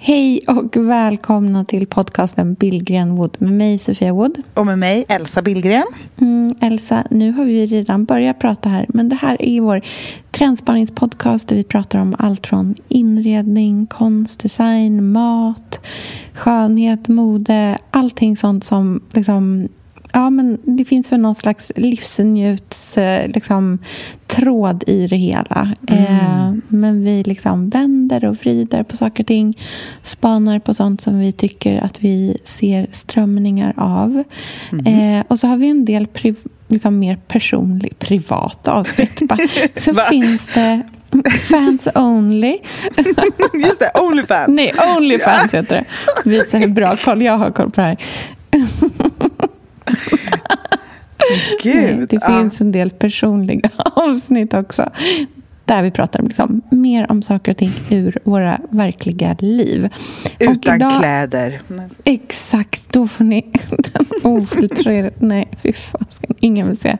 Hej och välkomna till podcasten Billgren Wood med mig Sofia Wood. Och med mig Elsa Billgren. Mm, Elsa, nu har vi redan börjat prata här men det här är vår trendspaningspodcast där vi pratar om allt från inredning, konst, design, mat, skönhet, mode, allting sånt som liksom Ja, men det finns väl någon slags livsnjuts eh, liksom, tråd i det hela. Mm. Eh, men vi liksom vänder och vrider på saker och ting. Spanar på sånt som vi tycker att vi ser strömningar av. Mm. Eh, och så har vi en del pri liksom mer personlig, privata avsnitt. så finns det Fans only. Just det, Onlyfans. Nej, Onlyfans heter det. Visa hur bra koll jag har koll på det här. Gud, Nej, det ja. finns en del personliga avsnitt också. Där vi pratar liksom mer om saker och ting ur våra verkliga liv. Utan idag, kläder. Exakt, då får ni den ofiltrerade... Nej, fy fan. Ingen vill se.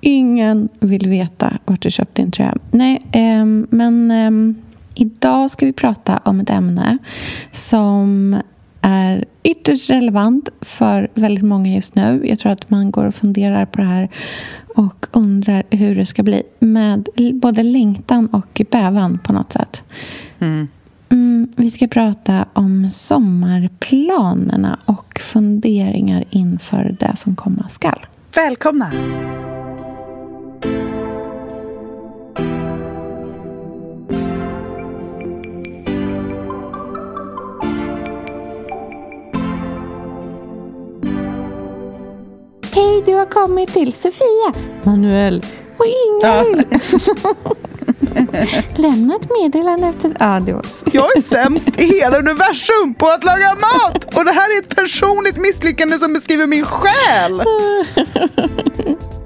Ingen vill veta vart du köpt din tröja. Nej, eh, men eh, idag ska vi prata om ett ämne som är ytterst relevant för väldigt många just nu. Jag tror att man går och funderar på det här och undrar hur det ska bli med både längtan och bävan på något sätt. Mm. Mm, vi ska prata om sommarplanerna och funderingar inför det som komma skall. Välkomna! Hej, du har kommit till Sofia, Manuel och Ingrid. Ja. Lämna ett meddelande efter... Ja, det var så. Jag är sämst i hela universum på att laga mat! Och det här är ett personligt misslyckande som beskriver min själ!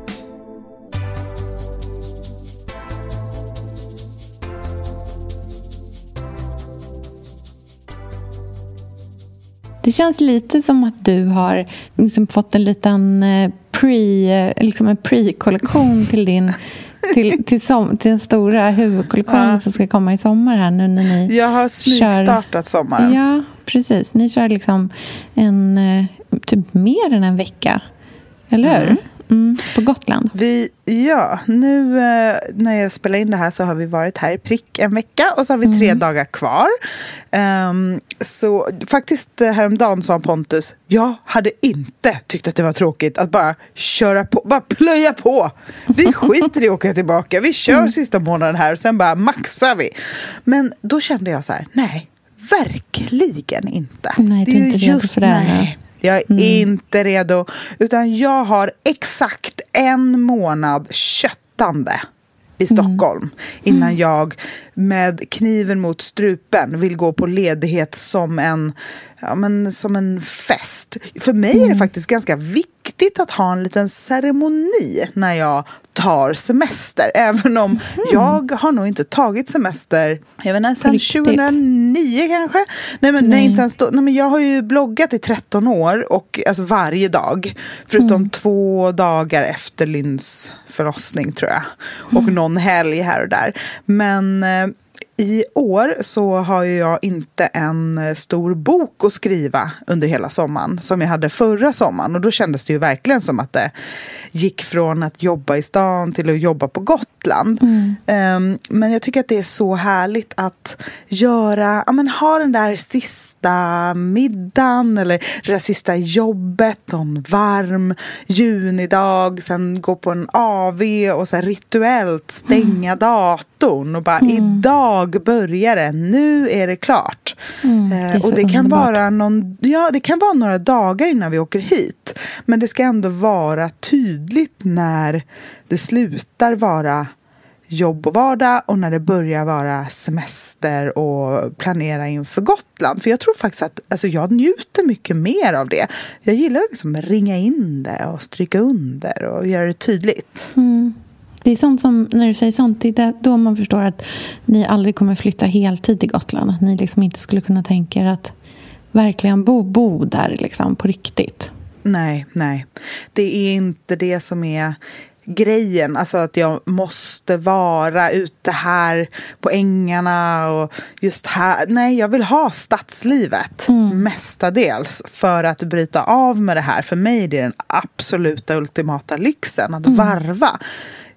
Det känns lite som att du har liksom fått en liten pre, liksom en pre-kollektion till din till, till, som, till den stora huvudkollektionen ja. som ska komma i sommar här nu när ni Jag har smygstartat kör, sommaren. Ja, precis. Ni kör liksom en, typ mer än en vecka. Eller hur? Mm. Mm, på Gotland. Vi, ja, nu eh, när jag spelar in det här så har vi varit här i prick en vecka och så har vi tre mm. dagar kvar. Um, så faktiskt eh, häromdagen sa Pontus, jag hade inte tyckt att det var tråkigt att bara köra på, bara plöja på. Vi skiter i att åka tillbaka, vi kör mm. sista månaden här och sen bara maxar vi. Men då kände jag så här, nej, verkligen inte. Nej, du är inte redo för det. Nej. Jag är mm. inte redo. Utan jag har exakt en månad köttande i Stockholm mm. innan mm. jag med kniven mot strupen vill gå på ledighet som en, ja, men, som en fest. För mig är det Mm. faktiskt ganska viktigt att ha en liten ceremoni när jag tar semester. Även om jag har nog inte tagit semester jag vet inte, riktigt. 2009 kanske. Nej, men, nej. inte ens då, nej, men jag har ju bloggat i 13 år, och, alltså varje dag. Förutom två dagar efter Lynns förlossning tror jag. Och någon helg här och där. Men eh, i år så har ju jag inte en eh, stor bok att skriva under hela sommaren som jag hade förra sommaren. Och då kändes det ju verkligen som att det gick från att jobba i stan till att jobba på Gotland. Um, men jag tycker att det är så härligt att göra, ja men ha den där sista middagen eller det där sista jobbet någon varm junidag, sen gå på en AV och så här rituellt stänga datorn och bara idag börjar det, nu är det klart. Mm, det är Eh, och det kan, underbart. vara någon, ja, det kan vara några dagar innan vi åker hit. Men det ska ändå vara tydligt när det slutar vara jobb och vardag och när det börjar vara semester och planera inför Gotland. För jag tror faktiskt att alltså, jag njuter mycket mer av det. Jag gillar att liksom ringa in det och stryka under och göra det tydligt. Mm. Det är sånt som, när du säger sånt, det är då man förstår att ni aldrig kommer flytta heltid till Gotland. Att ni liksom inte skulle kunna tänka er att verkligen bo, bo där liksom, på riktigt. Nej, nej. Det är inte det som är grejen. Alltså att jag måste vara ute här på ängarna och just här. Nej, jag vill ha stadslivet mm. mestadels för att bryta av med det här. För mig är det den absoluta ultimata lyxen att mm. varva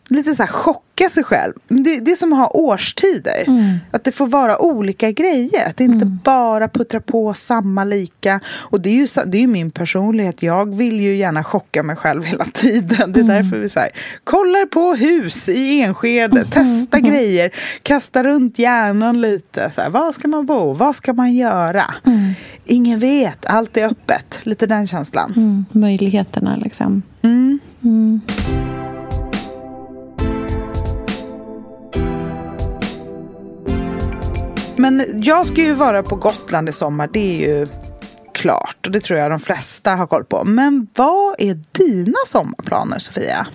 lite så här chocka sig själv. Det, det är som att ha årstider. Mm. Att det får vara olika grejer. Att det inte mm. bara puttrar på samma lika. Och det är ju det är min personlighet. Jag vill ju gärna chocka mig själv hela tiden. Det är mm. därför vi så här, kollar på hus i Enskede, mm. testa mm. grejer, kasta runt hjärnan lite. Så här, var ska man bo? Vad ska man göra? Mm. Ingen vet, allt är öppet. Lite den känslan. Möjligheterna liksom. Men jag ska ju vara på Gotland i sommar, det är ju klart. Och det tror jag de flesta har koll på. Men vad är dina sommarplaner, Sofia?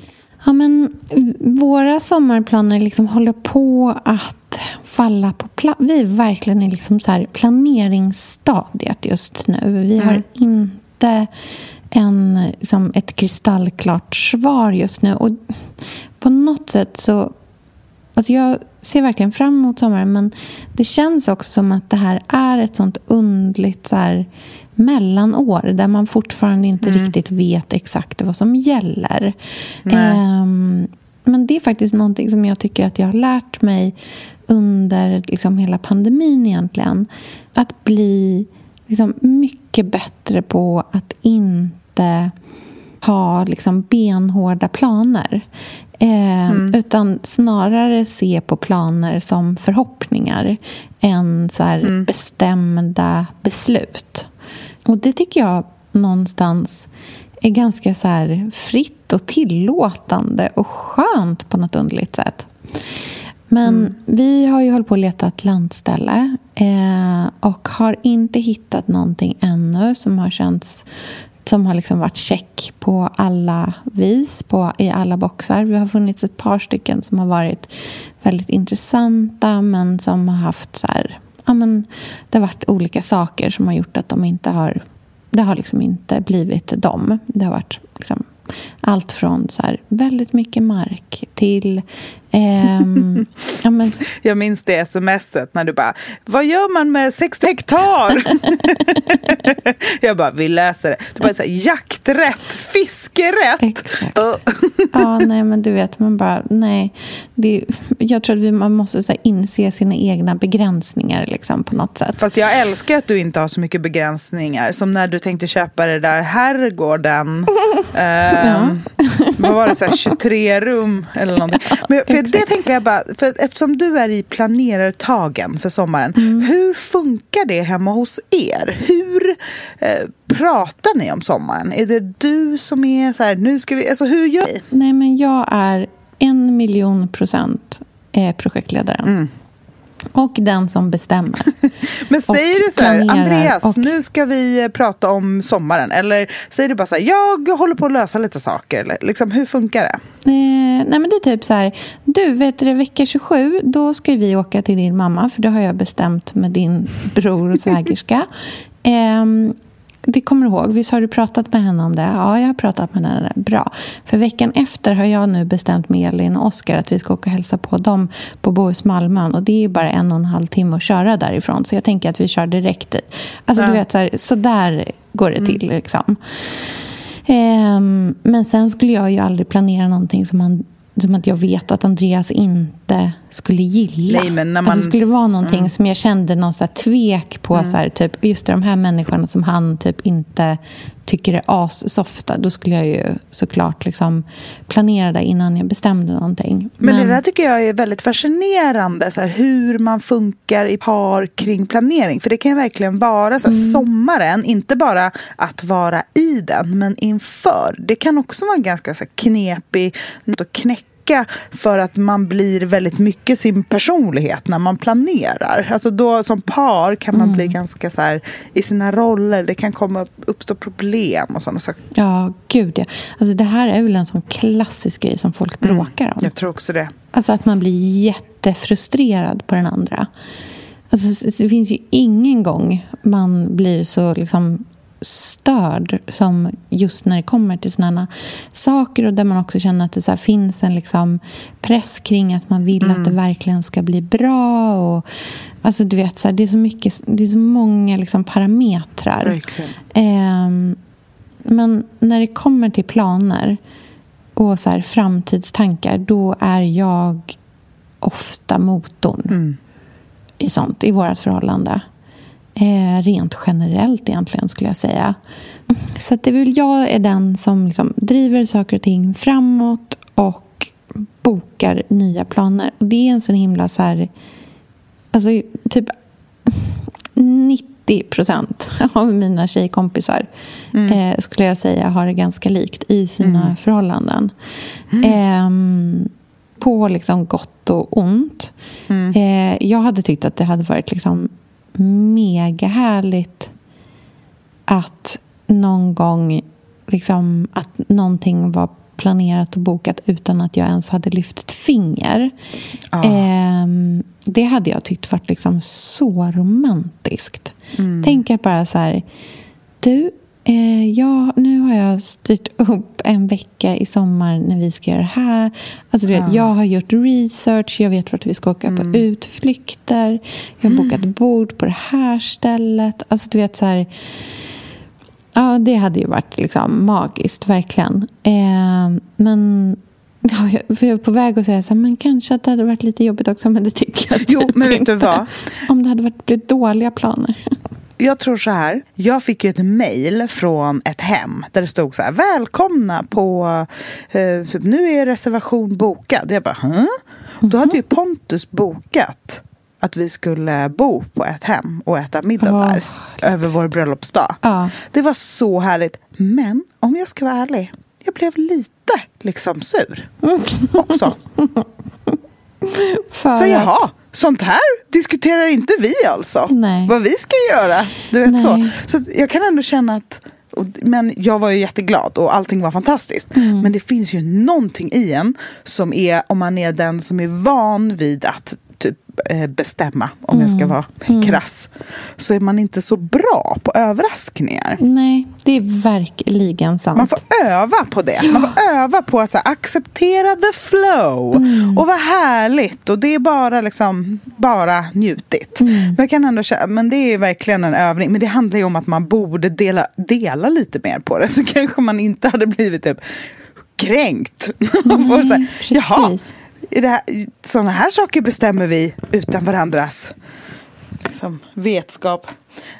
Ja, men våra sommarplaner liksom håller på att falla på plats. Vi är verkligen i liksom så här planeringsstadiet just nu. Vi mm. har inte en, liksom ett kristallklart svar just nu. Och på något sätt så Alltså jag ser verkligen fram emot sommaren men det känns också som att det här är ett sånt undligt så här, mellanår där man fortfarande inte mm. riktigt vet exakt vad som gäller. Um, men det är faktiskt någonting som jag tycker att jag har lärt mig under liksom hela pandemin egentligen. Att bli liksom mycket bättre på att inte ha liksom benhårda planer. Eh, mm. Utan snarare se på planer som förhoppningar än så mm. bestämda beslut. Och det tycker jag någonstans är ganska så fritt och tillåtande och skönt på något underligt sätt. Men mm. vi har ju hållit på att leta ett landställe eh, och har inte hittat någonting ännu som har känts som har liksom varit check på alla vis, på, i alla boxar. Vi har funnits ett par stycken som har varit väldigt intressanta men som har haft så här, ja, men det har varit olika saker som har gjort att de inte har det har liksom inte blivit dem. Det har varit liksom allt från så här, väldigt mycket mark till... Ehm, ja, men... Jag minns det smset när du bara, vad gör man med 60 hektar? jag bara, vi läser det. Du bara, så här, jakträtt, fiskerätt. Exakt. ja, nej men du vet, man bara, nej. Det, jag tror att vi, man måste så här, inse sina egna begränsningar liksom, på något sätt. Fast jag älskar att du inte har så mycket begränsningar. Som när du tänkte köpa det där herrgården. Um, vad var det, så här, 23 rum eller någonting. Men för det tänker jag bara, för eftersom du är i planerartagen för sommaren. Mm. Hur funkar det hemma hos er? Hur eh, pratar ni om sommaren? Är det du som är så här, nu ska vi, alltså hur gör ni? Nej men jag är en miljon procent eh, projektledaren. Mm. Och den som bestämmer. Men säger du så här, Andreas, och... nu ska vi prata om sommaren. Eller säger du bara så här, jag håller på att lösa lite saker. Eller, liksom, hur funkar det? Eh, nej men det är typ så här, du vet du vecka 27, då ska vi åka till din mamma. För det har jag bestämt med din bror och svägerska. Eh, det kommer du ihåg. Visst har du pratat med henne om det? Ja, jag har pratat med henne. Bra. För veckan efter har jag nu bestämt med Elin och Oskar att vi ska åka och hälsa på dem på Bohus Malmön. Och det är bara en och en halv timme att köra därifrån. Så jag tänker att vi kör direkt dit. Alltså, ja. du vet, så, här, så där går det till. Mm. Liksom. Um, men sen skulle jag ju aldrig planera någonting som man som att jag vet att Andreas inte skulle gilla. Nej, men när man... alltså, skulle det vara någonting mm. som jag kände någon så tvek på. Mm. Så här, typ, just de här människorna som han typ inte tycker är assofta. Då skulle jag ju såklart liksom planera det innan jag bestämde någonting. Men, men det där tycker jag är väldigt fascinerande. Så här, hur man funkar i par kring planering. För det kan ju verkligen vara så här, mm. sommaren. Inte bara att vara i den, men inför. Det kan också vara ganska så här, knepig. Något att knäcka bråka för att man blir väldigt mycket sin personlighet när man planerar. Alltså då som par kan man mm. bli ganska så här i sina roller. Det kan komma uppstå problem och sådana saker. Ja, gud ja. Alltså det här är väl en sån klassisk grej som folk mm. bråkar om. Jag tror också det. Alltså att man blir jättefrustrerad på den andra. Alltså, det finns ju ingen gång man blir så liksom störd som just när det kommer till sådana saker och där man också känner att det så finns en liksom press kring att man vill mm. att det mm. verkligen ska bli bra. Och, alltså du vet, så här, det, är så mycket, det är så många liksom parametrar. Eh, men när det kommer till planer och så här, framtidstankar då är jag ofta motorn. Mm i sånt i vårt förhållande. Eh, rent generellt egentligen skulle jag säga. Så det är väl jag är den som liksom driver saker och ting framåt och bokar nya planer. Och det är en sån himla så här... Alltså typ 90 procent av mina tjejkompisar mm. eh, skulle jag säga har det ganska likt i sina mm. förhållanden. Mm. Eh, på liksom gott och ont. Mm. Eh, jag hade tyckt att det hade varit liksom mega härligt att någon gång liksom, att någonting var planerat och bokat utan att jag ens hade lyft ett finger. Ah. Eh, det hade jag tyckt varit liksom så romantiskt. Mm. Tänk bara så här... Du, Eh, ja, nu har jag styrt upp en vecka i sommar när vi ska göra det här. Alltså, ja. Jag har gjort research, jag vet vart vi ska åka mm. på utflykter. Jag har mm. bokat bord på det här stället. Alltså, du vet så här... Ja, det hade ju varit liksom magiskt, verkligen. Eh, men Ja, för jag är på väg att säga så här, men kanske att det hade varit lite jobbigt också. Men det tycker jag Jo, men vet du vad? Om det hade varit, blivit dåliga planer jag tror så här. Jag fick ju ett mejl från ett hem där det stod så här. Välkomna på, eh, typ, nu är reservation bokad. Jag bara? Mm -hmm. Då hade ju Pontus bokat att vi skulle bo på ett hem och äta middag oh. där över vår bröllopsdag. Oh. Det var så härligt. Men om jag ska vara ärlig, jag blev lite liksom sur också. För så jaha, sånt här diskuterar inte vi alltså. Nej. Vad vi ska göra. Du vet så. Så jag kan ändå känna att men jag var ju jätteglad och allting var fantastiskt. Mm. Men det finns ju någonting i en som är, om man är den som är van vid att bestämma, om mm. jag ska mm. vara mm. krass, så är man inte så bra på överraskningar. Nej, det är verkligen sant. Man får öva på det. Man får öva på att här, acceptera the flow. Mm. Och vad härligt. Och det är bara, liksom, bara njutigt. Mm. Men, jag kan ändå, men det är verkligen en övning. Men det handlar ju om att man borde dela, dela lite mer på det. Så kanske man inte hade blivit typ kränkt. Nej, så här, Jaha, sådana här saker bestämmer vi utan varandras liksom, vetskap.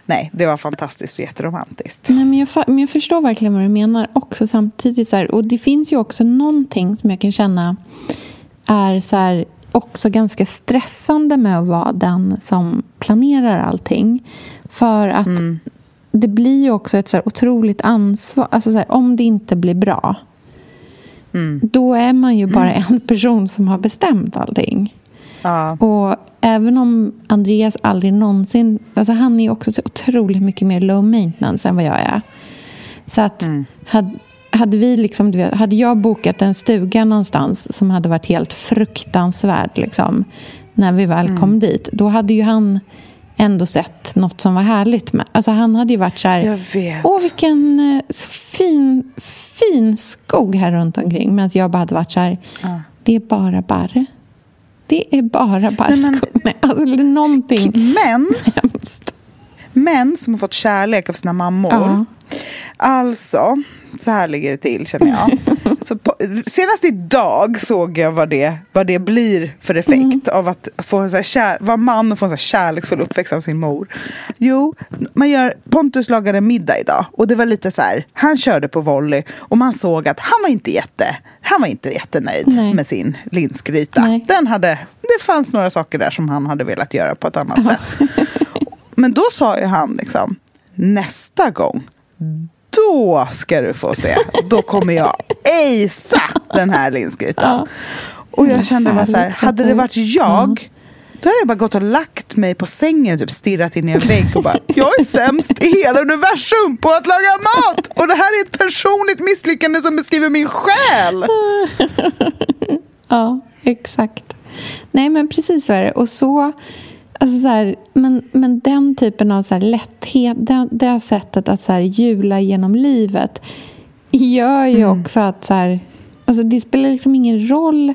Nej, det var fantastiskt och jätteromantiskt. Nej, men jag, men jag förstår verkligen vad du menar också samtidigt. Så här, och det finns ju också någonting som jag kan känna är så här, också ganska stressande med att vara den som planerar allting. För att mm. det blir ju också ett så här otroligt ansvar. Alltså så här, om det inte blir bra Mm. Då är man ju bara mm. en person som har bestämt allting. Ja. Och även om Andreas aldrig någonsin... Alltså han är också så otroligt mycket mer low maintenance än vad jag är. Så att mm. hade, hade, vi liksom, hade jag bokat en stuga någonstans som hade varit helt fruktansvärd liksom, när vi väl mm. kom dit, då hade ju han ändå sett något som var härligt. Med. Alltså han hade ju varit så här... Åh, vilken eh, fin, fin skog här runt omkring. Medan jag bara hade varit så här... Ja. Det är bara barr. Det är bara barrskog. Nej, men, alltså, någonting men. Män som har fått kärlek av sina mammor. Ja. Alltså, så här ligger det till känner jag. Senast idag såg jag vad det, vad det blir för effekt mm. av att få en så kär, vara man och få en så kärleksfull uppväxt av sin mor. Jo, man gör, Pontus lagade middag idag och det var lite så här, han körde på volley och man såg att han var inte jätte, han var inte jättenöjd Nej. med sin linsgryta. Den hade, det fanns några saker där som han hade velat göra på ett annat sätt. Men då sa ju han liksom, nästa gång då ska du få se. Då kommer jag acea den här linsgrytan. Ja. Och jag kände bara så här, hade det varit jag mm. Då hade jag bara gått och lagt mig på sängen, typ stirrat in i en vägg och bara Jag är sämst i hela universum på att laga mat! Och det här är ett personligt misslyckande som beskriver min själ! ja, exakt. Nej men precis så är det. Och så, alltså så här, men, men den typen av så lätthet, det, det sättet att så här jula genom livet gör ju mm. också att så här, alltså det spelar liksom ingen roll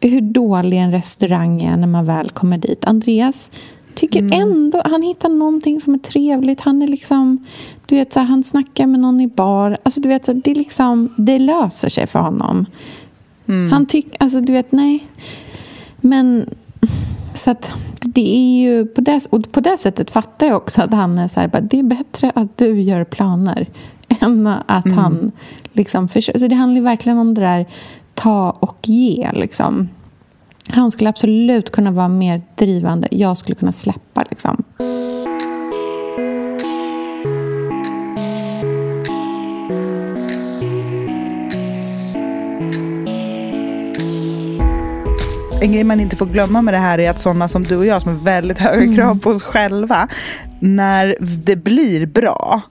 hur dålig en restaurang är när man väl kommer dit. Andreas tycker mm. ändå, han hittar någonting som är trevligt. Han är liksom, du vet, så här, han snackar med någon i bar. Alltså, du vet, så här, det, liksom, det löser sig för honom. Mm. Han tycker, alltså du vet, nej. Men så att det är ju på det, och på det sättet fattar jag också att han är så här, bara, det är bättre att du gör planer än att mm. han liksom försöker. Så det handlar ju verkligen om det där ta och ge liksom. Han skulle absolut kunna vara mer drivande. Jag skulle kunna släppa liksom. En grej man inte får glömma med det här är att sådana som du och jag som har väldigt höga mm. krav på oss själva, när det blir bra,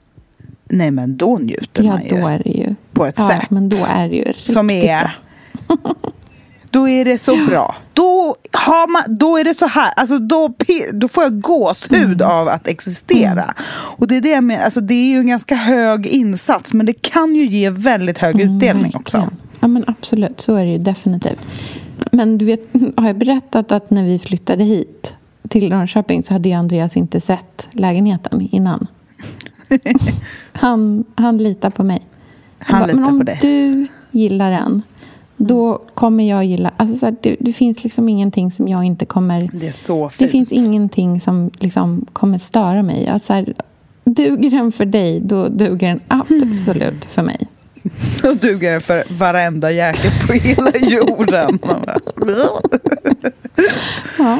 nej men då njuter ja, man ju. då är det ju. På ett ja, sätt. men då är det ju Som är... Då är det så bra. Då, har man, då är det så här, alltså då, då får jag gåshud mm. av att existera. Mm. Och det är det med, alltså det är ju en ganska hög insats men det kan ju ge väldigt hög mm, utdelning också. Ja men absolut, så är det ju definitivt. Men du vet, har jag berättat att när vi flyttade hit till Norrköping så hade Andreas inte sett lägenheten innan. han, han litar på mig. Han, bara, litar på dig. Men om du gillar den då kommer jag gilla... Alltså så här, det, det, finns liksom ingenting som jag inte kommer... Det är så fint. Det finns ingenting som liksom kommer störa mig. Alltså här, duger den för dig, då duger den absolut mm. för mig. Då duger den för varenda jäkel på hela jorden. ja.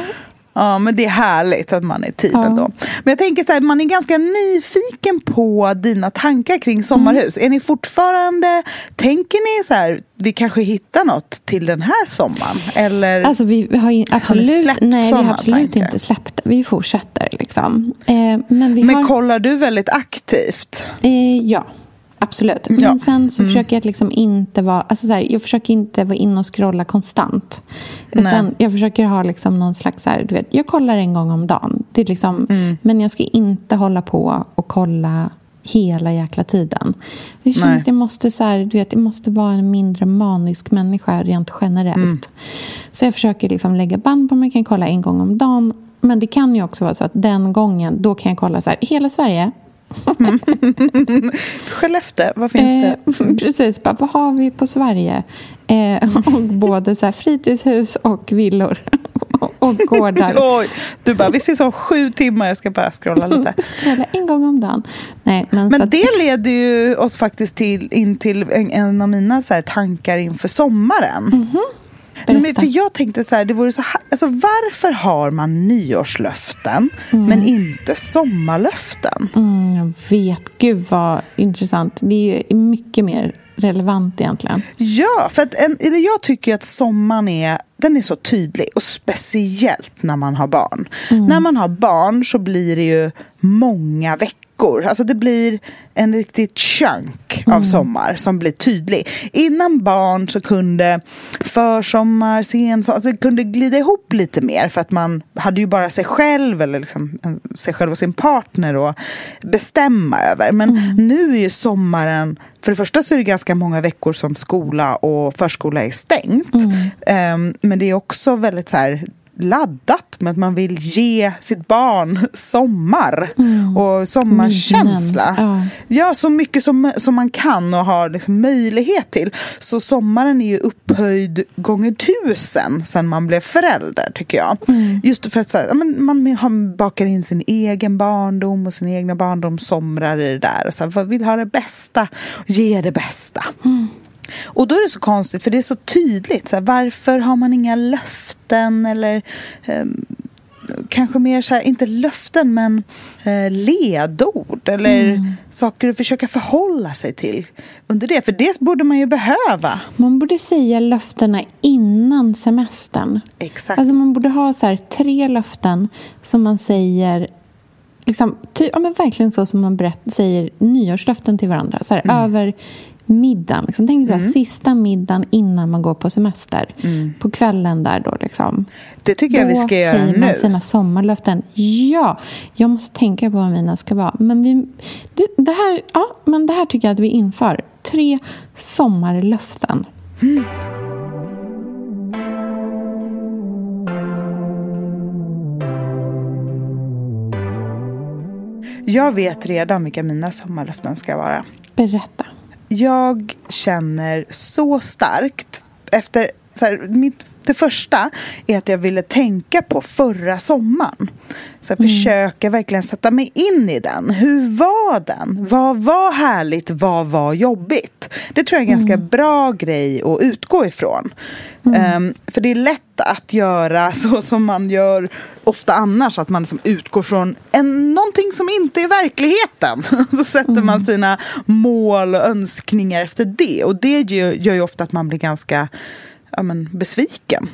Ja, men det är härligt att man är tid ja. ändå. Men jag tänker så här, man är ganska nyfiken på dina tankar kring sommarhus. Mm. Är ni fortfarande, tänker ni så här, vi kanske hittar något till den här sommaren? Eller alltså vi har in, absolut, har släppt nej, vi har absolut tankar? inte släppt det. Vi fortsätter liksom. Eh, men vi men har... kollar du väldigt aktivt? Eh, ja. Absolut. Men ja. sen så mm. försöker jag liksom inte vara... Alltså så här, jag försöker inte vara inne och scrolla konstant. Utan Nej. jag försöker ha liksom någon slags... Så här, du vet, jag kollar en gång om dagen. Det är liksom, mm. Men jag ska inte hålla på och kolla hela jäkla tiden. Jag känner att jag måste, så här, du vet, jag måste vara en mindre manisk människa rent generellt. Mm. Så jag försöker liksom lägga band på mig. Jag kan kolla en gång om dagen. Men det kan ju också vara så att den gången, då kan jag kolla så här, hela Sverige Skellefteå, vad finns det? Eh, precis, bara, vad har vi på Sverige? Eh, och både så här, fritidshus och villor. och gårdar. Oj, du bara, vi ses om sju timmar, jag ska bara scrolla lite. Scrolla en gång om dagen. Nej, men men att... det leder ju oss faktiskt till, in till en, en av mina så här, tankar inför sommaren. Mm -hmm. Men, för jag tänkte så här, det vore så här, alltså varför har man nyårslöften mm. men inte sommarlöften? Mm, jag vet, gud vad intressant. Det är mycket mer relevant egentligen. Ja, för att en, eller jag tycker att sommaren är, den är så tydlig och speciellt när man har barn. Mm. När man har barn så blir det ju många veckor veckor. Alltså det blir en riktig chunk av mm. sommar som blir tydlig. Innan barn så kunde försommar, sensommar, alltså det kunde glida ihop lite mer för att man hade ju bara sig själv eller liksom sig själv och sin partner att bestämma över. Men mm. nu är ju sommaren för det första så är det ganska många veckor som skola och förskola är stängt. Mm. Um, men det är också väldigt så här laddat med att man vill ge sitt barn sommar mm. och sommarkänsla. Ja. ja. så mycket som, som man kan och har liksom möjlighet till. Så sommaren är ju upphöjd gånger tusen sen man blev förälder, tycker jag. Mm. Just för att så här, man, bakar in sin egen barndom och sina egna barndomssomrar i det där. Och så här, vill ha det bästa, ge det bästa. Mm. Och då är det så konstigt, för det är så tydligt. Så här, varför har man inga löften eller... Um, kanske mer så här, inte löften men eh, ledord eller mm. saker att försöka förhålla sig till under det. För det borde man ju behöva. Man borde säga löftena innan semestern. Exakt. Alltså man borde ha så här, tre löften som man säger Liksom, ty, ja, men verkligen så som man berätt, säger nyårslöften till varandra. Så här, mm. Över middagen. Liksom. Tänk så här, mm. sista middagen innan man går på semester. Mm. På kvällen där då. Liksom. Det tycker jag vi ska göra nu. Då säger man sina sommarlöften. Ja, jag måste tänka på vad mina ska vara. Men, vi, det, det, här, ja, men det här tycker jag att vi inför. Tre sommarlöften. Mm. Jag vet redan vilka mina sommarlöften ska vara. Berätta. Jag känner så starkt efter så här, mitt, det första är att jag ville tänka på förra sommaren. Så jag mm. försöker verkligen sätta mig in i den. Hur var den? Vad var härligt? Vad var jobbigt? Det tror jag är en ganska mm. bra grej att utgå ifrån. Mm. Um, för det är lätt att göra så som man gör ofta annars. Att man liksom utgår från en, någonting som inte är verkligheten. så sätter mm. man sina mål och önskningar efter det. Och det gör, gör ju ofta att man blir ganska ja, men, besviken.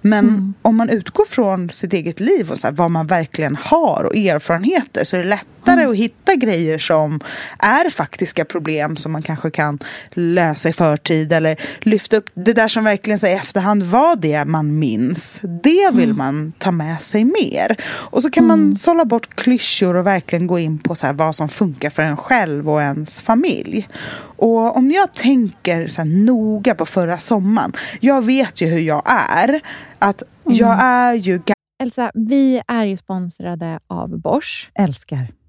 Men mm. om man utgår från sitt eget liv och så här, vad man verkligen har och erfarenheter så är det lättare mm. att hitta grejer som är faktiska problem som man kanske kan lösa i förtid eller lyfta upp det där som verkligen så i efterhand var det man minns. Det vill mm. man ta med sig mer. Och så kan man mm. sålla bort klyschor och verkligen gå in på så här, vad som funkar för en själv och ens familj. Och om jag tänker så noga på förra sommaren. Jag vet ju hur jag är. Att jag är ju... Elsa, vi är ju sponsrade av Bosch. Älskar.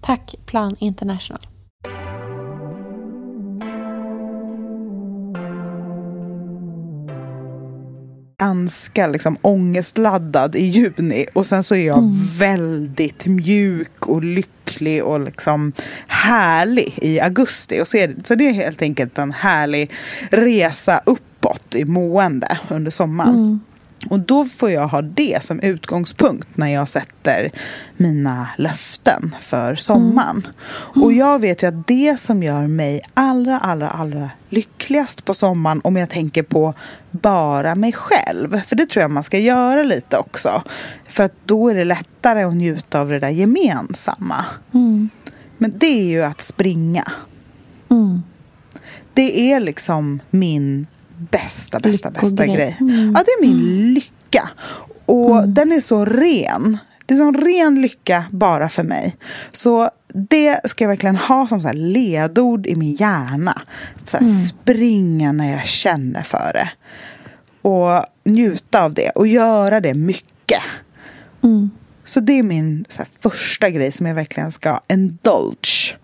Tack Plan International. ganska liksom, ångestladdad i juni och sen så är jag mm. väldigt mjuk och lycklig och liksom härlig i augusti. Och så, det, så det är helt enkelt en härlig resa uppåt i mående under sommaren. Mm. Och då får jag ha det som utgångspunkt när jag sätter mina löften för sommaren. Mm. Mm. Och jag vet ju att det som gör mig allra, allra, allra lyckligast på sommaren om jag tänker på bara mig själv. För det tror jag man ska göra lite också. För att då är det lättare att njuta av det där gemensamma. Mm. Men det är ju att springa. Mm. Det är liksom min bästa, bästa, bästa grej. Mm. Ja, det är min mm. lycka. Och mm. den är så ren. Det är sån ren lycka bara för mig. Så det ska jag verkligen ha som så ledord i min hjärna. Så här, mm. Springa när jag känner för det. Och njuta av det och göra det mycket. Mm. Så det är min här, första grej som jag verkligen ska indulge.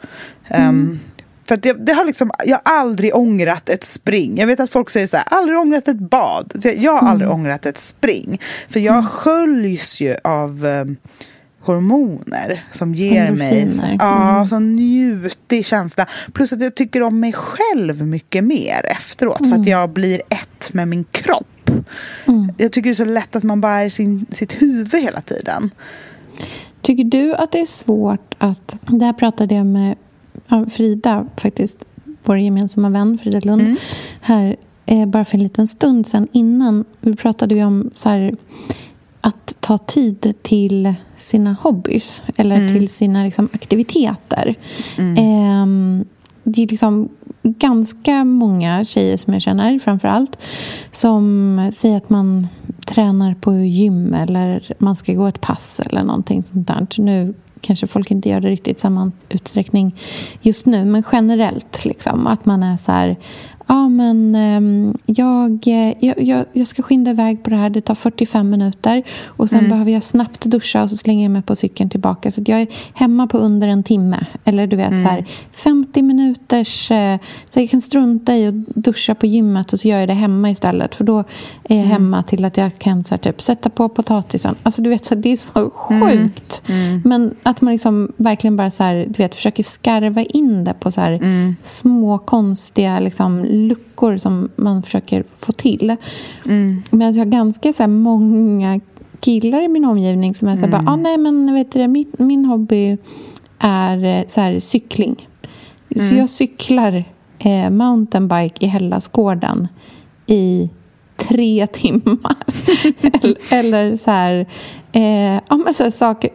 Um, för det, det, har liksom, jag har aldrig ångrat ett spring. Jag vet att folk säger så här, aldrig ångrat ett bad. Jag har aldrig mm. ångrat ett spring. För jag mm. sköljs ju av um, hormoner som ger mig ja, mm. så njutig känsla. Plus att jag tycker om mig själv mycket mer efteråt. Mm. För att mm. jag blir ett med min kropp. Mm. Jag tycker det är så lätt att man bara är sin, sitt huvud hela tiden. Tycker du att det är svårt att... Det här pratade jag med Frida, faktiskt, vår gemensamma vän Frida Lund, mm. här eh, bara för en liten stund sen innan. Vi pratade ju om så här, att ta tid till sina hobbys eller mm. till sina liksom, aktiviteter. Mm. Eh, det är liksom ganska många tjejer som jag känner framför allt som säger att man tränar på gym eller man ska gå ett pass eller någonting sånt där. Nu kanske folk inte gör det riktigt i samma utsträckning just nu, men generellt liksom att man är så här Ja, men ehm, jag, jag, jag, ska skynda iväg på det här. Det tar 45 minuter. Och Sen mm. behöver jag snabbt duscha och så slänger jag mig på cykeln tillbaka. Så jag är hemma på under en timme. Eller du vet, mm. så här, 50 minuters... Eh, så jag kan strunta i att duscha på gymmet och så gör jag det hemma istället. För då är jag mm. hemma till att jag kan så här, typ, sätta på potatisen. Alltså, du vet, så här, det är så mm. sjukt. Mm. Men att man liksom verkligen bara så du vet, försöker skarva in det på så mm. små konstiga liksom, luckor som man försöker få till. Mm. Men jag har ganska så här, många killar i min omgivning som är så här, mm. bara, ah, nej men vet du, min, min hobby är eh, så här, cykling. Mm. Så jag cyklar eh, mountainbike i Hellasgården i tre timmar. eller, eller, så här, eh, ja, men så här saker.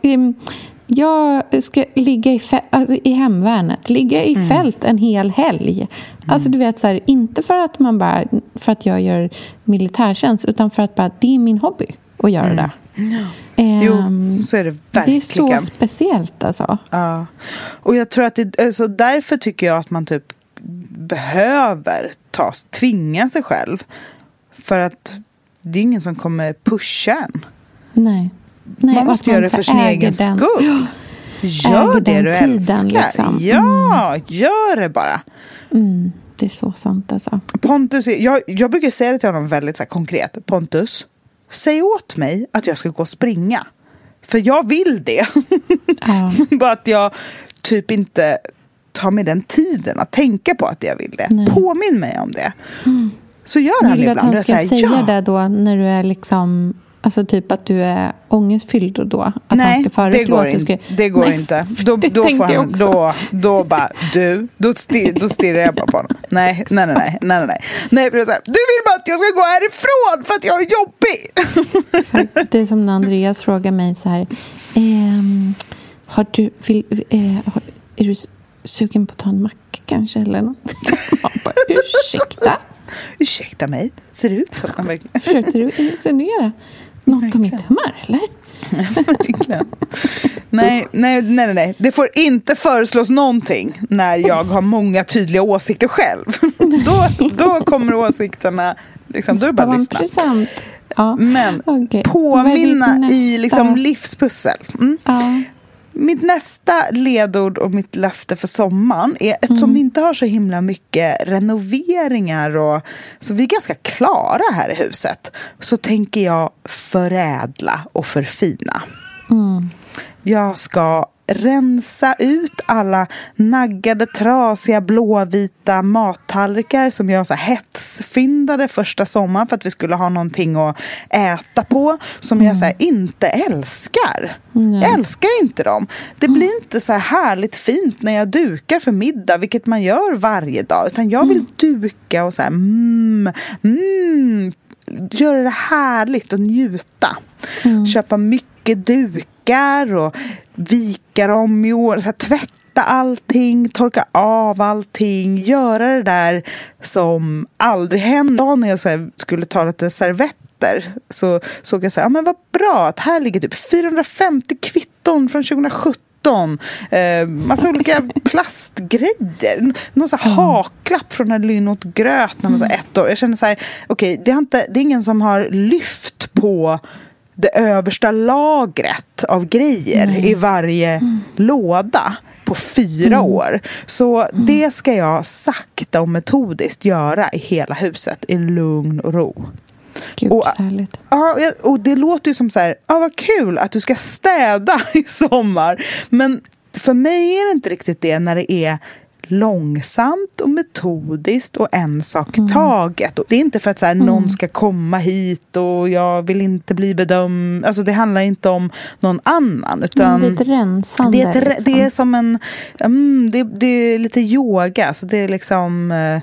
Jag ska ligga i, alltså, i hemvärnet, ligga i mm. fält en hel helg. Mm. Alltså du vet, så här, inte för att, man bara, för att jag gör militärtjänst utan för att bara, det är min hobby att göra mm. det. Um, jo, så är det verkligen. Det är så speciellt alltså. Ja. Och jag tror att det, alltså, därför tycker jag att man typ behöver ta, tvinga sig själv. För att det är ingen som kommer pusha en. Nej. Nej, man måste göra det för sin egen den. skull. Gör det du älskar. Liksom. Ja, mm. gör det bara. Mm, det är så sant alltså. Pontus, jag, jag brukar säga det till honom väldigt så konkret. Pontus, säg åt mig att jag ska gå och springa. För jag vill det. Ja. bara att jag typ inte tar mig den tiden att tänka på att jag vill det. Nej. Påminn mig om det. Mm. Så gör han ibland. Vill du att han ska säga ja. det då när du är liksom Alltså typ att du är ångestfylld då? Att Nej, han ska föreslå det går, att du ska... in, det går Nej, inte. Då, det då, får han, då, då bara, du, då, stir, då stirrar jag bara på honom. Nej, nej, nej, nej, nej, nej. nej för det är så här, du vill bara att jag ska gå härifrån för att jag är jobbig. Det är som när Andreas frågar mig så här, ehm, har du, vill, eh, är du sugen på att ta en macka kanske eller något? Bara, ursäkta? Ursäkta mig, ser det ut så? Försökte du insinuera? Något om mitt humör, eller? nej, nej, nej, nej. Det får inte föreslås någonting när jag har många tydliga åsikter själv. då, då kommer åsikterna, liksom, då är det bara att lyssna. Ja. Men okay. påminna i liksom livspussel. Mm. Ja. Mitt nästa ledord och mitt löfte för sommaren är eftersom mm. vi inte har så himla mycket renoveringar och så vi är ganska klara här i huset så tänker jag förädla och förfina. Mm. Jag ska rensa ut alla naggade, trasiga, blåvita mattallrikar som jag så hetsfyndade första sommaren för att vi skulle ha någonting att äta på som mm. jag så inte älskar. Mm. Jag älskar inte dem. Det blir mm. inte så här härligt fint när jag dukar för middag, vilket man gör varje dag, utan jag vill mm. duka och så här, mm, mm, göra det härligt och njuta. Mm. Köpa mycket dukar och vika dem i år, så här, tvätta allting, torka av allting, göra det där som aldrig hände. När jag så skulle ta lite servetter så såg jag så här, ja men vad bra att här ligger typ 450 kvitton från 2017 eh, massa olika plastgrejer. Någon så här haklapp från Lynn åt gröt när man var ett år. Jag känner så här, okej, okay, det, det är ingen som har lyft på det översta lagret av grejer mm. i varje mm. låda på fyra mm. år. Så mm. det ska jag sakta och metodiskt göra i hela huset i lugn och ro. Gud, och, härligt. Ja, och det låter ju som så här, ja vad kul att du ska städa i sommar. Men för mig är det inte riktigt det när det är långsamt och metodiskt och en sak mm. taget. Och det är inte för att så här, mm. någon ska komma hit och jag vill inte bli bedömd. Alltså det handlar inte om någon annan. Utan mm, det är ett rensande. Det är, ett, liksom. det är som en, um, det, det, är lite yoga. Så det är liksom uh,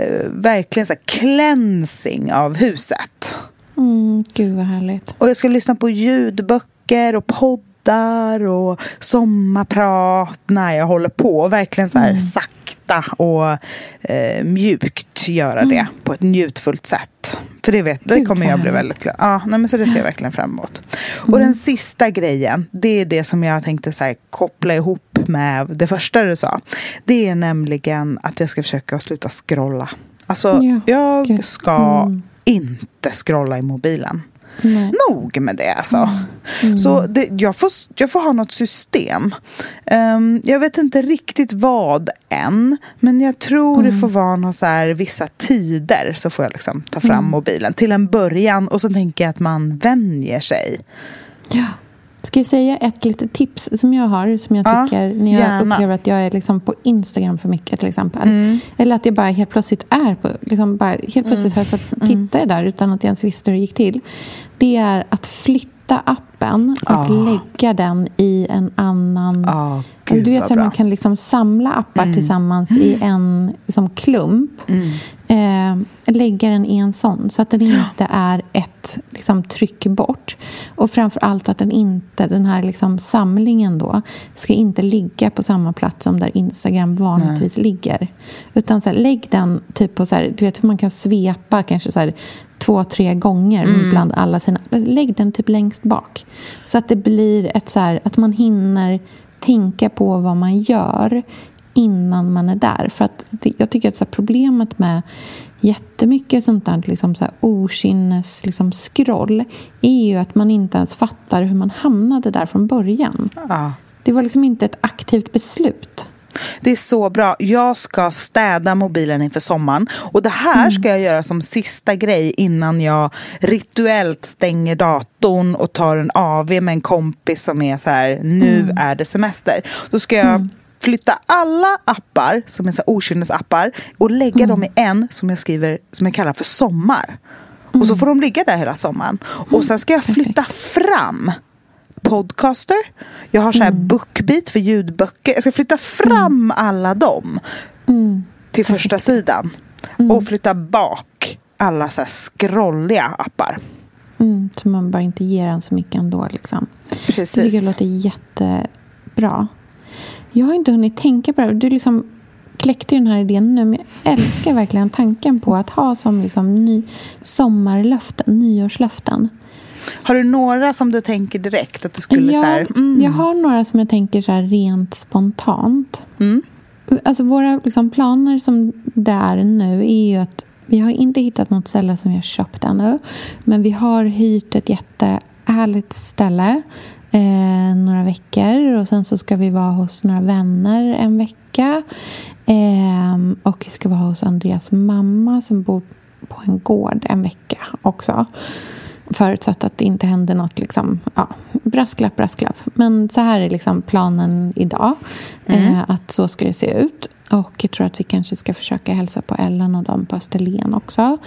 uh, verkligen så här cleansing av huset. Mm, gud vad härligt. Och jag ska lyssna på ljudböcker och poddar och sommarprat när jag håller på. Verkligen så här mm. sakta och eh, mjukt göra mm. det på ett njutfullt sätt. För det, vet, det kommer jag bli väldigt glad ja, nej, men Så det ser jag verkligen fram emot. Mm. Och den sista grejen, det är det som jag tänkte så här, koppla ihop med det första du sa. Det är nämligen att jag ska försöka sluta scrolla. Alltså, ja, jag ska mm. inte scrolla i mobilen. Nej. Nog med det alltså. Mm. Mm. Så det, jag, får, jag får ha något system. Um, jag vet inte riktigt vad än. Men jag tror mm. det får vara någon så här, vissa tider så får jag liksom ta fram mm. mobilen. Till en början och så tänker jag att man vänjer sig. Ja. Ska jag säga ett litet tips som jag har som jag tycker ja, när jag gärna. upplever att jag är liksom på Instagram för mycket till exempel. Mm. Eller att jag bara helt plötsligt är på, liksom bara, helt plötsligt mm. har jag satt, mm. tittar där utan att jag ens visste hur det gick till. Det är att flytta appen och oh. lägga den i en annan oh, Gud, du vet att man kan liksom samla appar mm. tillsammans i en liksom, klump. Mm. Eh, lägga den i en sån, så att den inte är ett liksom, tryck bort. Och framför allt att den inte, den här liksom, samlingen då ska inte ligga på samma plats som där Instagram vanligtvis Nej. ligger. Utan så här, lägg den typ på så här, du vet hur man kan svepa kanske så här, två, tre gånger mm. bland alla sina... Lägg den typ längst bak. Så att det blir ett så här, att man hinner tänka på vad man gör innan man är där. För att det, jag tycker att så problemet med jättemycket sånt där liksom så här okynnes liksom scroll är ju att man inte ens fattar hur man hamnade där från början. Ja. Det var liksom inte ett aktivt beslut. Det är så bra. Jag ska städa mobilen inför sommaren. Och det här mm. ska jag göra som sista grej innan jag rituellt stänger datorn och tar en AV med en kompis som är så här, nu mm. är det semester. Då ska jag mm. flytta alla appar som är så okynnesappar och lägga mm. dem i en som jag skriver, som jag kallar för sommar. Och så mm. får de ligga där hela sommaren. Och sen ska jag flytta fram podcaster. Jag har så här mm. bookbeat för ljudböcker. Jag ska flytta fram mm. alla dem mm. till första sidan. Mm. Och flytta bak alla så här scrolliga appar. Mm, så man bara inte ger en så mycket ändå. Liksom. Precis. Det tycker låter jättebra. Jag har inte hunnit tänka på det. Du liksom kläckte den här idén nu, men jag älskar verkligen tanken på att ha som liksom ny sommarlöften, nyårslöften. Har du några som du tänker direkt? att du skulle ja, så här, mm. Jag har några som jag tänker så rent spontant. Mm. Alltså våra liksom, planer som det är nu är ju att vi har inte hittat något ställe som vi har köpt ännu. Men vi har hyrt ett jättehärligt ställe eh, några veckor. Och sen så ska vi vara hos några vänner en vecka. Eh, och vi ska vara hos Andreas mamma som bor på en gård en vecka också. Förutsatt att det inte händer något. Liksom, ja, brasklapp, brasklapp. Men så här är liksom planen idag. Mm. Eh, att så ska det se ut. Och jag tror att vi kanske ska försöka hälsa på Ellen och dem på Österlen också.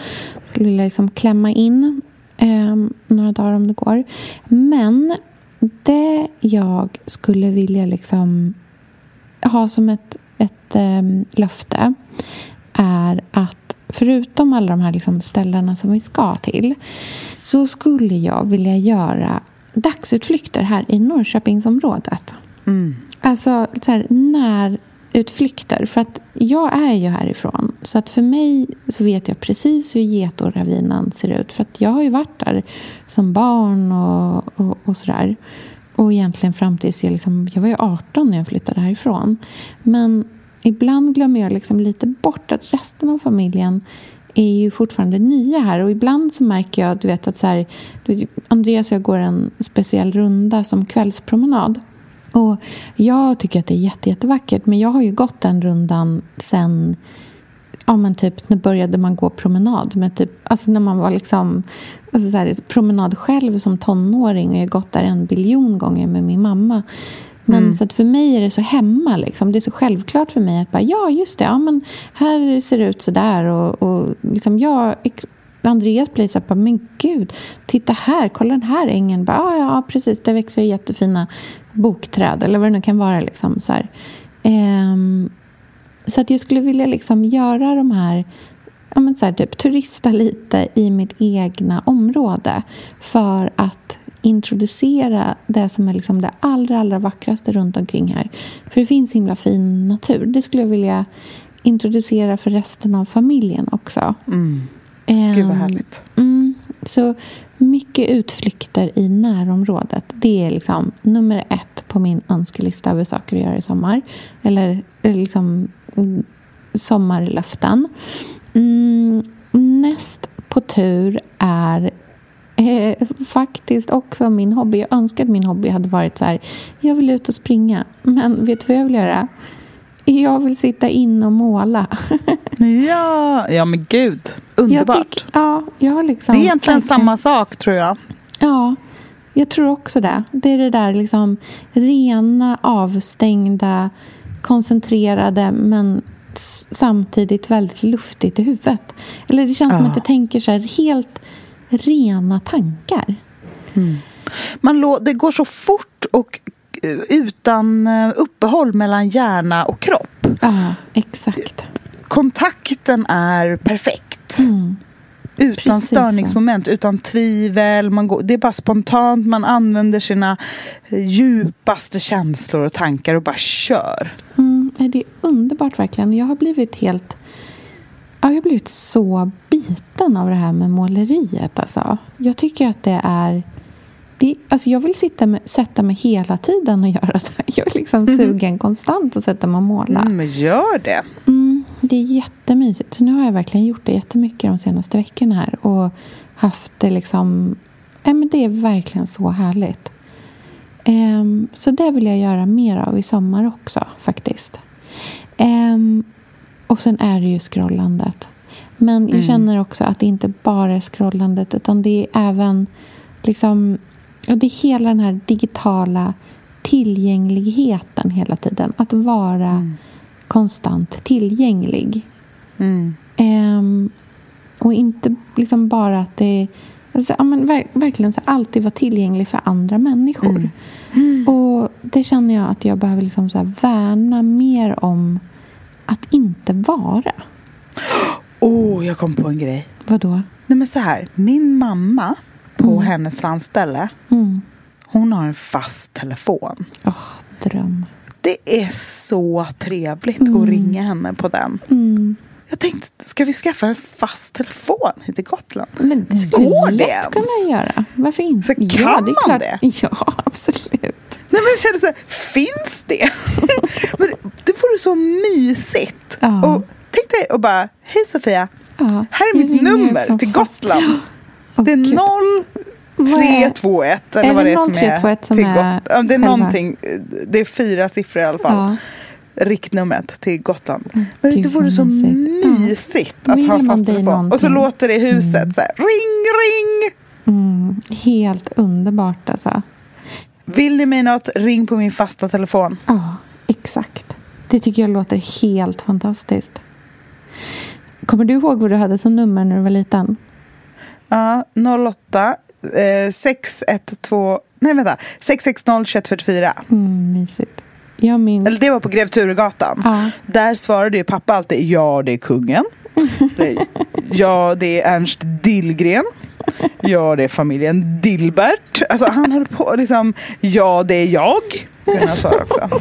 Skulle vilja liksom klämma in eh, några dagar om det går. Men det jag skulle vilja liksom ha som ett, ett eh, löfte är att förutom alla de här liksom ställena som vi ska till så skulle jag vilja göra dagsutflykter här i Norrköpingsområdet. Mm. Alltså så här, närutflykter. För att jag är ju härifrån. Så att för mig så vet jag precis hur Getoravinen ser ut. För att jag har ju varit där som barn och, och, och sådär. Och egentligen fram tills jag, liksom, jag var ju 18 när jag flyttade härifrån. Men ibland glömmer jag liksom lite bort att resten av familjen är ju fortfarande nya här. Och ibland så märker jag du vet, att så här, Andreas och jag går en speciell runda som kvällspromenad. Och jag tycker att det är jätte, jättevackert. Men jag har ju gått den rundan sen ja, men typ när började man gå promenad? Med typ, alltså när man var liksom alltså så här, promenad själv som tonåring och jag har gått där en biljon gånger med min mamma. Men mm. så att för mig är det så hemma. Liksom. Det är så självklart för mig att bara, ja, just det, ja, men här ser det ut så där. Och, och liksom jag, Andreas blir så här, men gud, titta här, kolla den här ängen. Bara, ja, ja, precis, det växer jättefina bokträd eller vad det nu kan vara. Liksom, så um, så att jag skulle vilja liksom göra de här ja, men så här, typ, turista lite i mitt egna område för att introducera det som är liksom det allra, allra vackraste runt omkring här. För det finns himla fin natur. Det skulle jag vilja introducera för resten av familjen också. Mm. Gud vad ehm, härligt. Mm, så mycket utflykter i närområdet. Det är liksom nummer ett på min önskelista över saker att göra i sommar. Eller liksom mm, sommarlöften. Mm, näst på tur är eh, faktiskt också min hobby. Jag önskar att min hobby hade varit så här. Jag vill ut och springa. Men vet du vad jag vill göra? Jag vill sitta in och måla. ja, ja men gud. Underbart. Jag tyck, ja, jag liksom, det är egentligen samma sak tror jag. Ja, jag tror också det. Det är det där liksom rena, avstängda, koncentrerade men samtidigt väldigt luftigt i huvudet. Eller det känns ja. som att jag tänker så här helt rena tankar. Mm. Man det går så fort och eh, utan eh, uppehåll mellan hjärna och kropp. Ja, exakt. Kontakten är perfekt. Mm. Utan Precis störningsmoment, så. utan tvivel. Man går, det är bara spontant, man använder sina eh, djupaste känslor och tankar och bara kör. Mm, det är underbart verkligen. Jag har blivit helt... jag har blivit så biten av det här med måleriet. Alltså. Jag tycker att det är... Det, alltså jag vill sitta med, sätta mig hela tiden och göra det. Jag är liksom mm. sugen konstant att sätta mig och måla. Mm, men gör det. Mm, det är jättemysigt. Så nu har jag verkligen gjort det jättemycket de senaste veckorna här. Och haft det liksom... Ja, men det är verkligen så härligt. Um, så det vill jag göra mer av i sommar också faktiskt. Um, och sen är det ju scrollandet. Men jag mm. känner också att det inte bara är scrollandet utan det är även liksom, och det är hela den här digitala tillgängligheten hela tiden. Att vara mm. konstant tillgänglig. Mm. Um, och inte liksom bara att det alltså, ja, men ver verkligen så alltid vara tillgänglig för andra människor. Mm. Mm. Och det känner jag att jag behöver liksom så värna mer om att inte vara. Åh, oh, jag kom på en grej. Vadå? Nej men så här, min mamma på mm. hennes landställe, mm. hon har en fast telefon. Åh, oh, dröm. Det är så trevligt mm. att ringa henne på den. Mm. Jag tänkte, ska vi skaffa en fast telefon hit till Gotland? Men det skulle Går lätt det ens? kunna göra. Varför inte? Så kan ja, det man det? Ja, absolut. Nej, men jag kände så här, finns det? men det vore så mysigt. Ja. Och tänk dig och bara, hej Sofia. Ja, här är mitt nummer till Gotland. Oh, det är Gud. 0321 eller vad det är som är som till Gotland. Det är någonting, det är fyra siffror i alla fall. Ja riktnumret till Gotland. Mm, Men Gud, det vore så mysigt ja. att Vill ha fast telefon. Och så låter det i huset mm. så här, ring, ring! Mm, helt underbart alltså. Vill ni mig något, ring på min fasta telefon. Ja, oh, exakt. Det tycker jag låter helt fantastiskt. Kommer du ihåg vad du hade som nummer när du var liten? Ja, 08 eh, 612... Nej, vänta. 660 2144. Mm, mysigt. Jag minns. Eller det var på Grev Turegatan. Ja. Där svarade ju pappa alltid ja, det är kungen. ja, det är Ernst Dillgren. Ja, det är familjen Dilbert. Alltså han höll på liksom, ja, det är jag. Svara också.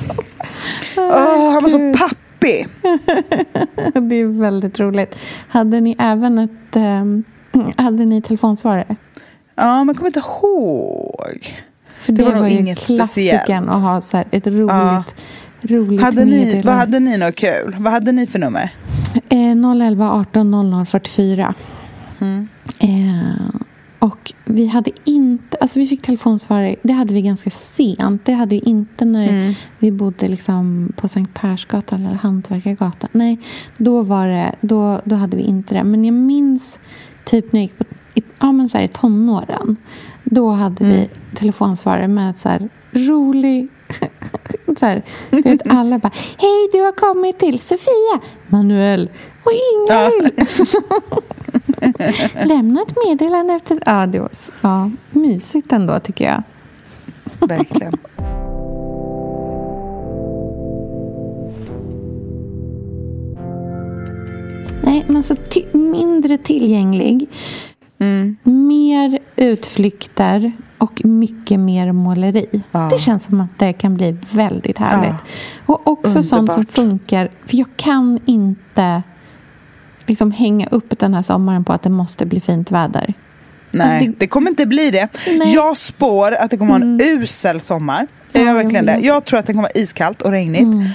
Oh, han var så pappig. det är väldigt roligt. Hade ni även ett, um, hade ni telefonsvarare? Ja, men jag kommer inte ihåg. För det, det var, var ju klassikern att ha så ett roligt, ja. roligt hade ni, Vad hade ni något kul? Vad hade ni för nummer? Eh, 011 18 00 44. Mm. Eh, och vi hade inte, alltså vi fick telefonsvarare, det hade vi ganska sent. Det hade vi inte när mm. vi bodde liksom på Sankt Persgatan eller Hantverkargatan. Nej, då var det, då, då hade vi inte det. Men jag minns typ när jag gick på, ja men så här, i tonåren. Då hade mm. vi telefonsvarare med så här rolig... så här, vet, alla bara Hej, du har kommit till Sofia, Manuel och Ingrid. Ja. Lämna ett meddelande efter... Ja, det var ja, mysigt ändå, tycker jag. Verkligen. Nej, Nej, men så mindre tillgänglig. Mm. Mer utflykter och mycket mer måleri. Ja. Det känns som att det kan bli väldigt härligt. Ja. Och också Underbart. sånt som funkar. För jag kan inte liksom hänga upp den här sommaren på att det måste bli fint väder. Nej, alltså det... det... kommer inte bli det. Nej. Jag spår att det kommer vara en mm. usel sommar. Jag gör verkligen det. Jag tror att det kommer vara iskallt och regnigt. Mm.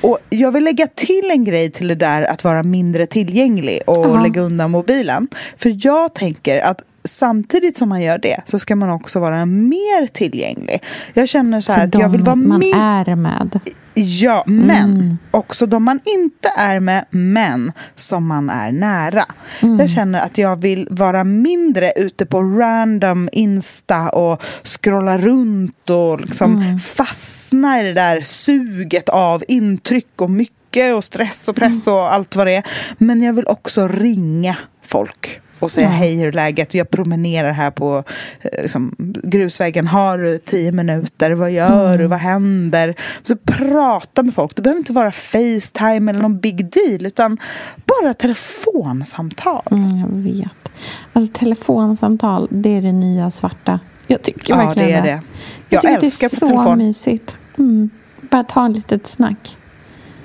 Och jag vill lägga till en grej till det där att vara mindre tillgänglig och Aha. lägga undan mobilen. För jag tänker att samtidigt som man gör det så ska man också vara mer tillgänglig. Jag känner så här att jag vill vara man är med. Ja, men mm. också de man inte är med, men som man är nära. Mm. Jag känner att jag vill vara mindre ute på random Insta och scrolla runt och liksom mm. fastna i det där suget av intryck och mycket och stress och press och allt vad det är. Men jag vill också ringa folk och säga mm. hej, hur är läget? Jag promenerar här på eh, liksom, grusvägen. Har du tio minuter? Vad gör mm. du? Vad händer? Så prata med folk. Det behöver inte vara Facetime eller någon big deal utan bara telefonsamtal. Mm, jag vet. Alltså telefonsamtal, det är det nya svarta. Jag tycker ja, verkligen det. Är det. Jag, jag tycker älskar det är så telefon. mysigt. Mm. Bara ta en litet snack.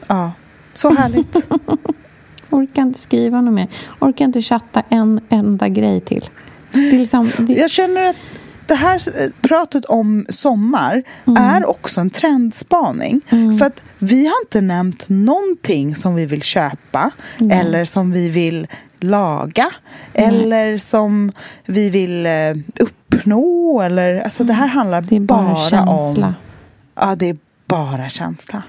Ja, så härligt. Orkar inte skriva något mer. Orkar inte chatta en enda grej till. Det liksom, det... Jag känner att det här pratet om sommar mm. är också en trendspaning. Mm. För att vi har inte nämnt någonting som vi vill köpa mm. eller som vi vill laga eller som vi vill eh, uppnå. Eller, alltså det här handlar det är bara, bara känsla. om... Ja, det är bara känsla.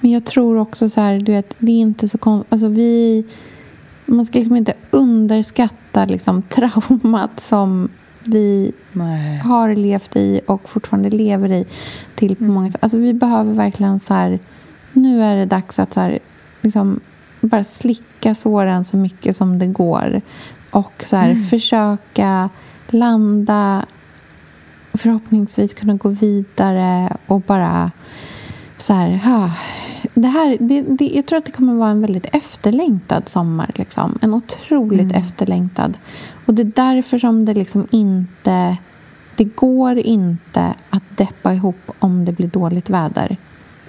Men jag tror också så här, du vet, det är inte så konstigt. Alltså vi, man ska liksom inte underskatta liksom traumat som vi Nej. har levt i och fortfarande lever i till på mm. många sätt. Alltså vi behöver verkligen så här, nu är det dags att så här, liksom, bara slicka såren så mycket som det går. Och så här, mm. försöka landa, förhoppningsvis kunna gå vidare och bara så här, det här, det, det, jag tror att det kommer vara en väldigt efterlängtad sommar. Liksom. En otroligt mm. efterlängtad. Och det är därför som det liksom inte... Det går inte att deppa ihop om det blir dåligt väder.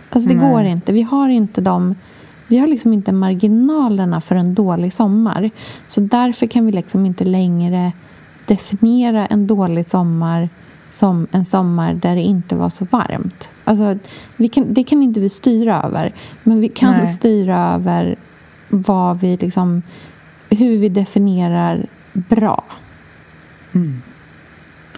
Alltså det Nej. går inte. Vi har inte de... Vi har liksom inte marginalerna för en dålig sommar. Så därför kan vi liksom inte längre definiera en dålig sommar som en sommar där det inte var så varmt. Alltså, kan, det kan inte vi styra över. Men vi kan Nej. styra över vad vi liksom, hur vi definierar bra. Mm.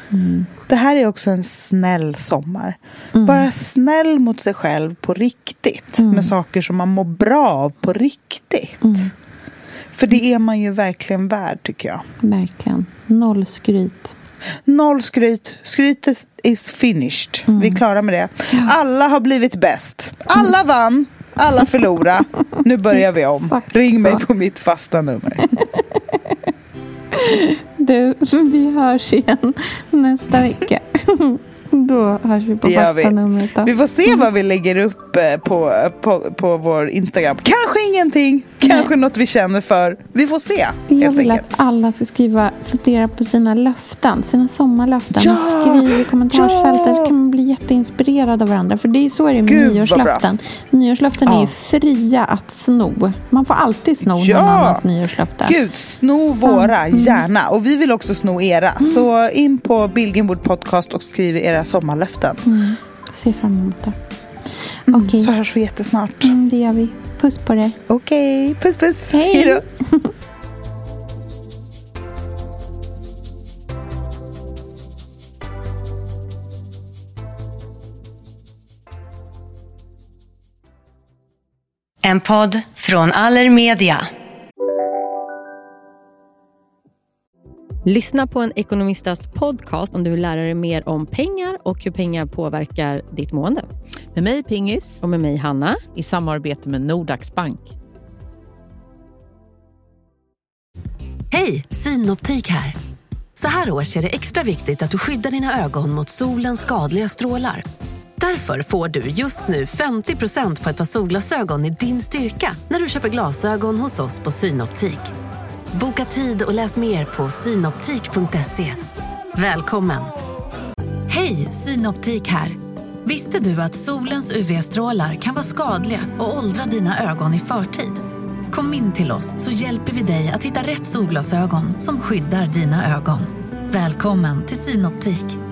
Mm. Det här är också en snäll sommar. Mm. Bara snäll mot sig själv på riktigt. Mm. Med saker som man mår bra av på riktigt. Mm. För det är man ju verkligen värd, tycker jag. Verkligen. Noll skryt. Noll skryt. Skrytet is finished. Mm. Vi är klara med det. Alla har blivit bäst. Alla vann. Alla förlorade. Nu börjar vi om. Ring mig på mitt fasta nummer. Du, vi hörs igen nästa vecka. Då hörs vi på det fasta vi. numret. Då. Vi får se vad vi lägger upp eh, på, på, på vår Instagram. Kanske ingenting, kanske Nej. något vi känner för. Vi får se. Jag vill enkelt. att alla ska skriva, fundera på sina löften, sina sommarlöften. Ja! Skriv i kommentarsfältet ja! så kan man bli jätteinspirerad av varandra. För det är så är det med Gud, nyårslöften. Nyårslöften ja. är ju fria att sno. Man får alltid sno ja! någon annans nyårslöfte. Gud, sno så. våra, mm. gärna. Och vi vill också sno era. Mm. Så in på Billgrenwood podcast och skriv era sommarlöften. Mm. Ser fram emot det. Mm, okay. Så hörs vi jättesnart. Mm, det gör vi. Puss på dig. Okej, okay. puss puss. Hej. Hej då. En podd från Allermedia. Lyssna på en ekonomistas podcast om du vill lära dig mer om pengar och hur pengar påverkar ditt mående. Med mig Pingis. Och med mig Hanna. I samarbete med Nordax Bank. Hej, Synoptik här. Så här års är det extra viktigt att du skyddar dina ögon mot solens skadliga strålar. Därför får du just nu 50% på ett par solglasögon i din styrka när du köper glasögon hos oss på Synoptik. Boka tid och läs mer på synoptik.se. Välkommen! Hej, Synoptik här. Visste du att solens UV-strålar kan vara skadliga och åldra dina ögon i förtid? Kom in till oss så hjälper vi dig att hitta rätt solglasögon som skyddar dina ögon. Välkommen till Synoptik.